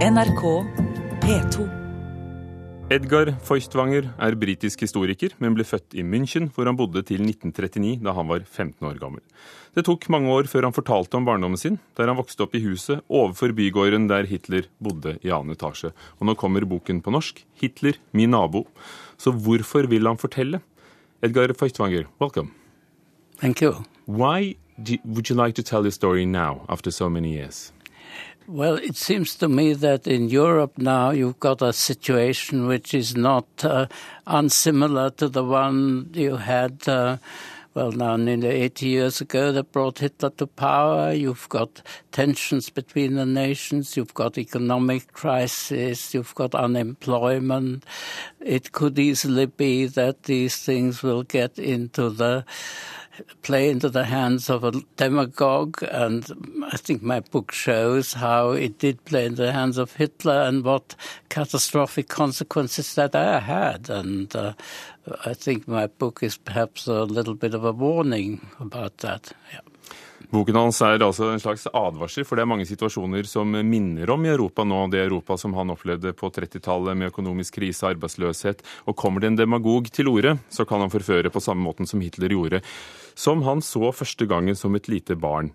NRK P2. Edgar Feuchtwanger er britisk historiker, men ble født i München, hvor han bodde til 1939, da han var 15 år gammel. Det tok mange år før han fortalte om barndommen sin, der han vokste opp i huset overfor bygården der Hitler bodde i annen etasje. Og nå kommer boken på norsk, 'Hitler, min nabo'. Så hvorfor vil han fortelle? Edgar Feuchtwanger, welcome. Thank you. Why do, would you like to tell your story now, after so many years? Well, it seems to me that in Europe now you've got a situation which is not uh, unsimilar to the one you had, uh, well, now nearly 80 years ago that brought Hitler to power. You've got tensions between the nations, you've got economic crisis, you've got unemployment. It could easily be that these things will get into the play into the hands of a demagogue, and I think my book shows how it did play into the hands of Hitler and what catastrophic consequences that I had. And uh, I think my book is perhaps a little bit of a warning about that. Yeah. Boken hans er altså en slags advarsel, for det er mange situasjoner som minner om i Europa nå, det Europa som han opplevde på 30-tallet med økonomisk krise og arbeidsløshet. Og kommer det en demagog til orde, så kan han forføre på samme måten som Hitler gjorde, som han så første gangen som et lite barn.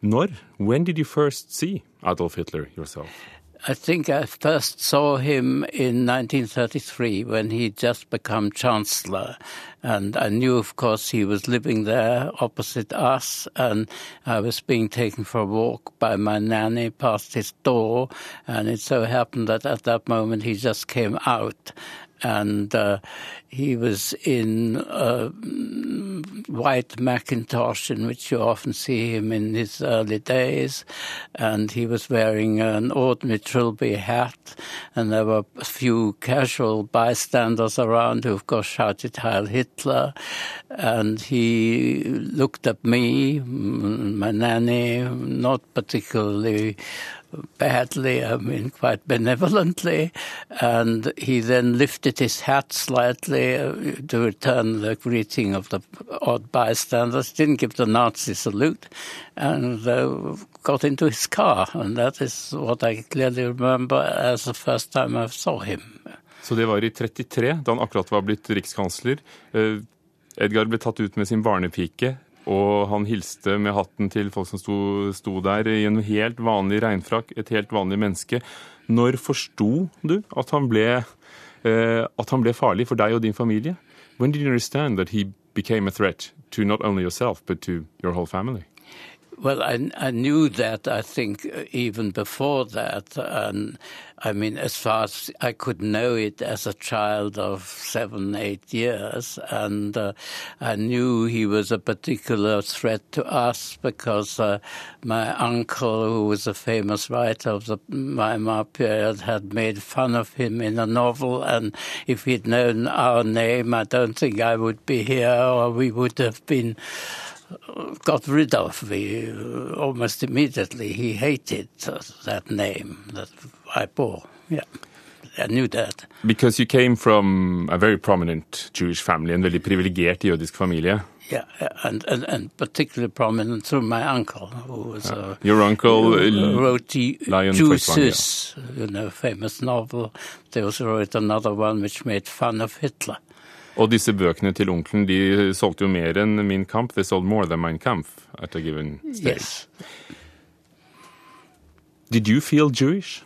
Når? When did you first see Adolf Hitler yourself? I think I first saw him in 1933 when he just become chancellor. And I knew, of course, he was living there opposite us. And I was being taken for a walk by my nanny past his door. And it so happened that at that moment he just came out and uh, he was in a white Macintosh, in which you often see him in his early days, and he was wearing an ordinary trilby hat, and there were a few casual bystanders around who, of course, shouted Heil Hitler, and he looked at me, my nanny, not particularly badly, I mean, quite benevolently, and he then lifted his hat slightly uh, to return the greeting of the odd bystanders, didn't give the Nazi salute, and uh, got into his car, and that is what I clearly remember as the first time I saw him. Så det var i 33, da han akkurat var blitt rikskansler. Edgar ble tatt ut med sin barnepike, og han hilste med hatten til folk som sto, sto der i en helt vanlig regnfrakk, et helt vanlig menneske. Når forsto du at han, ble, eh, at han ble farlig for deg og din familie? When did you understand that he became a threat to not only yourself, but to your whole family? Well, I, I knew that, I think, even before that. And I mean, as far as I could know it as a child of seven, eight years. And uh, I knew he was a particular threat to us because uh, my uncle, who was a famous writer of the Weimar period, had made fun of him in a novel. And if he'd known our name, I don't think I would be here or we would have been got rid of we, uh, almost immediately. He hated uh, that name that I bore. Yeah. I knew that. Because you came from a very prominent Jewish family, en veldig privilegert jødisk familie. Yeah, and, and, and particularly prominent through my uncle, who was uh, your uncle who wrote the Lion Juices, you know, famous novel. They also wrote another one which made fun of Hitler. Og disse bøkene til onkelen de solgte jo mer enn Min Kamp. They sold more than Mein Kampf at a given stage. Yes. Did you feel Jewish?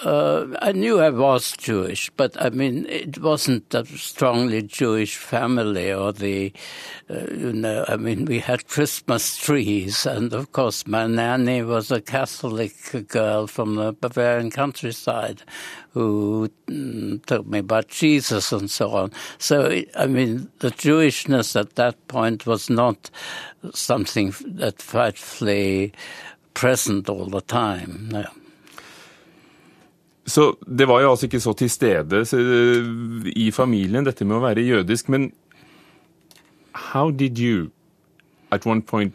Uh, I knew I was Jewish, but I mean, it wasn't a strongly Jewish family or the, uh, you know, I mean, we had Christmas trees, and of course, my nanny was a Catholic girl from the Bavarian countryside who mm, told me about Jesus and so on. So, I mean, the Jewishness at that point was not something that frightfully present all the time. No. Så det var jo altså ikke så til stede i familien, dette med å være jødisk. Men how did you at one point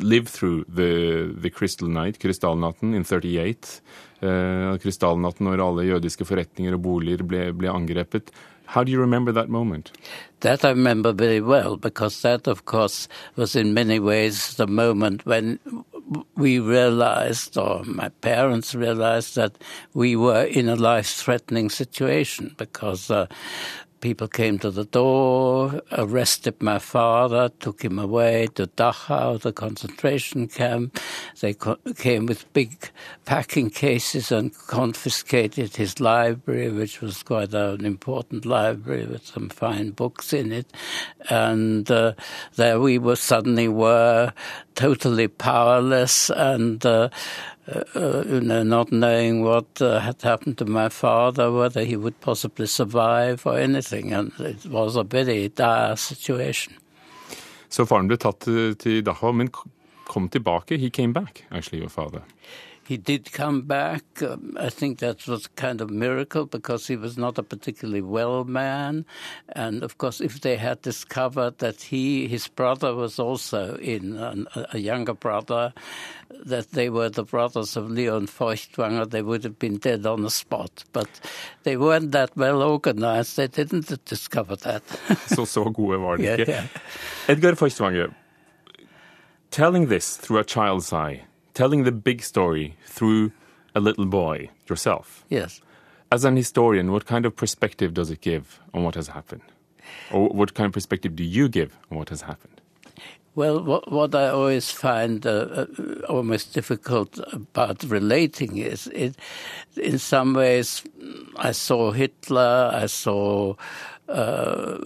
live through the, the crystal night, krystallnatten, in 38? Uh, krystallnatten når alle jødiske forretninger og boliger ble, ble angrepet. How do you remember that moment? That I remember very well because that, of course, was in many ways the moment when we realized, or my parents realized, that we were in a life-threatening situation because uh, people came to the door, arrested my father, took him away to Dachau, the concentration camp. They came with big packing cases and confiscated his library, which was quite an important library with some fine books in it. And uh, there we were suddenly were totally powerless and uh, uh, uh, you know, not knowing what uh, had happened to my father, whether he would possibly survive or anything. And it was a very dire situation. Så faren ble tatt til Dachau, men kom tilbake. He came back, actually, your father. He did come back. Um, I think that was kind of miracle because he was not a particularly well man. And of course, if they had discovered that he, his brother was also in, a, a younger brother, that they were the brothers of Lion Feuchtwanger, they would have been dead on the spot. But they weren't that well organized. They didn't discover that. so, so gode var de. Yeah, yeah. Edgar Feuchtwanger, telling this through a child's eye, telling the big story through a little boy yourself. Yes. As an historian, what kind of perspective does it give on what has happened? Or what kind of perspective do you give on what has happened? Well, what, what I always find uh, uh, almost difficult about relating is it, in some ways, I saw Hitler, I saw uh,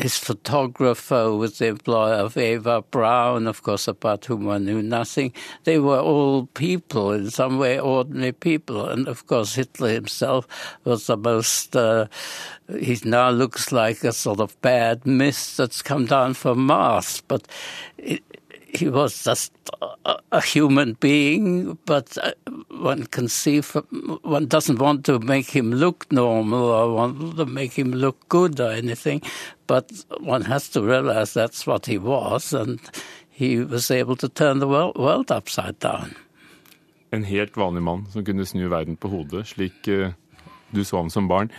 his photographer was the employer of Eva Braun, of course, about whom I knew nothing. They were all people, in some way ordinary people. And of course, Hitler himself was the most, uh, he now looks like a sort of bad mist that's come down from Mars. But it, he was just a, human being, but uh, one can see from, one doesn't want to make him look normal or want to make him look good or anything, but one has to realize that's what he was, and he was able to turn the world, world upside down. En helt vanlig mann som kunne snu verden på hodet, slik uh, du så ham som barn.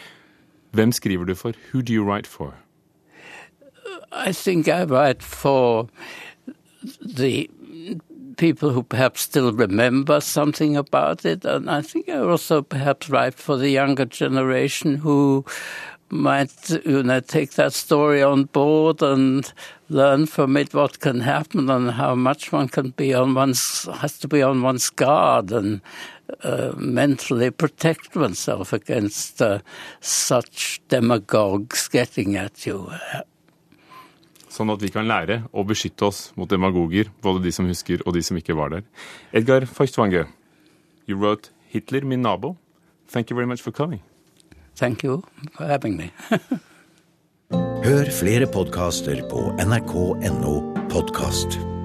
Hvem skriver du for? Who do you write for? I think I write for the people who perhaps still remember something about it. And I think I also perhaps write for the younger generation who might you know take that story on board and learn from it what can happen and how much one can be on one's has to be on one's guard and uh, mentally protect oneself against uh, such demagogues getting at you sånn at vi kan lære å beskytte oss mot demagoger, både de som husker og de som ikke var der. Edgar Feuchtwanger, you wrote 'Hitler, min nabo'. Thank you very much for coming. Thank you for having me. Hør flere podkaster på nrk.no podkast.